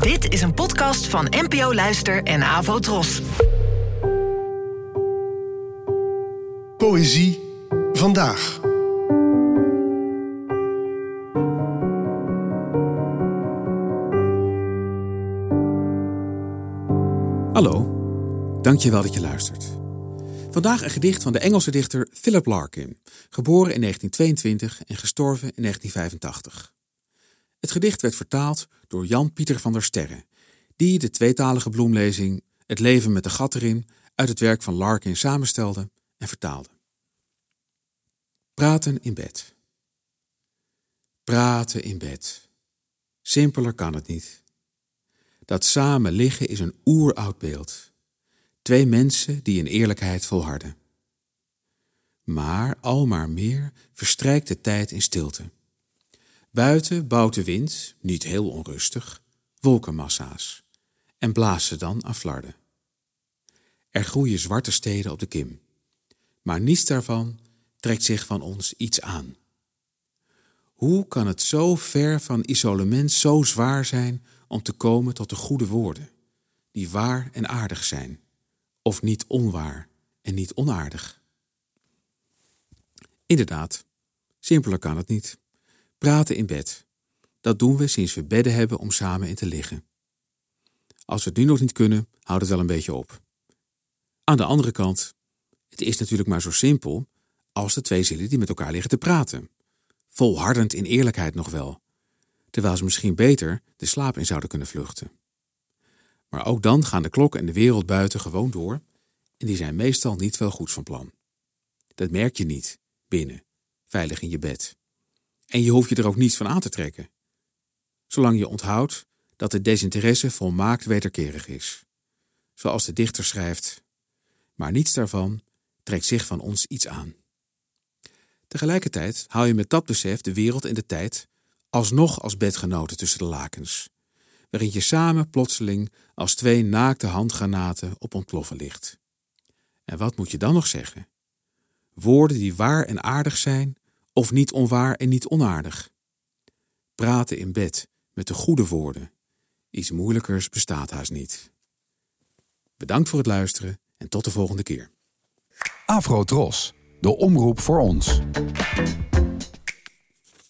Dit is een podcast van NPO Luister en Avo Tros. Poëzie vandaag. Hallo, dankjewel dat je luistert. Vandaag een gedicht van de Engelse dichter Philip Larkin, geboren in 1922 en gestorven in 1985. Het gedicht werd vertaald door Jan Pieter van der Sterre, die de tweetalige bloemlezing Het leven met de gat erin uit het werk van Larkin samenstelde en vertaalde. Praten in bed. Praten in bed. Simpeler kan het niet. Dat samen liggen is een oeroud beeld. Twee mensen die in eerlijkheid volharden. Maar al maar meer verstrijkt de tijd in stilte. Buiten bouwt de wind, niet heel onrustig, wolkenmassa's en blaast ze dan aan. Er groeien zwarte steden op de kim, maar niets daarvan trekt zich van ons iets aan. Hoe kan het zo ver van isolement zo zwaar zijn om te komen tot de goede woorden, die waar en aardig zijn, of niet onwaar en niet onaardig? Inderdaad, simpeler kan het niet. Praten in bed. Dat doen we sinds we bedden hebben om samen in te liggen. Als we het nu nog niet kunnen, houdt het wel een beetje op. Aan de andere kant, het is natuurlijk maar zo simpel als de twee zielen die met elkaar liggen te praten. Volhardend in eerlijkheid nog wel, terwijl ze misschien beter de slaap in zouden kunnen vluchten. Maar ook dan gaan de klok en de wereld buiten gewoon door en die zijn meestal niet veel goeds van plan. Dat merk je niet binnen, veilig in je bed. En je hoeft je er ook niets van aan te trekken. Zolang je onthoudt dat de desinteresse volmaakt wederkerig is. Zoals de dichter schrijft, maar niets daarvan trekt zich van ons iets aan. Tegelijkertijd hou je met dat besef de wereld en de tijd alsnog als bedgenoten tussen de lakens, waarin je samen plotseling als twee naakte handgranaten op ontploffen ligt. En wat moet je dan nog zeggen? Woorden die waar en aardig zijn, of niet onwaar en niet onaardig. Praten in bed met de goede woorden. Iets moeilijkers bestaat haast niet. Bedankt voor het luisteren en tot de volgende keer. Afro Tros, de omroep voor ons.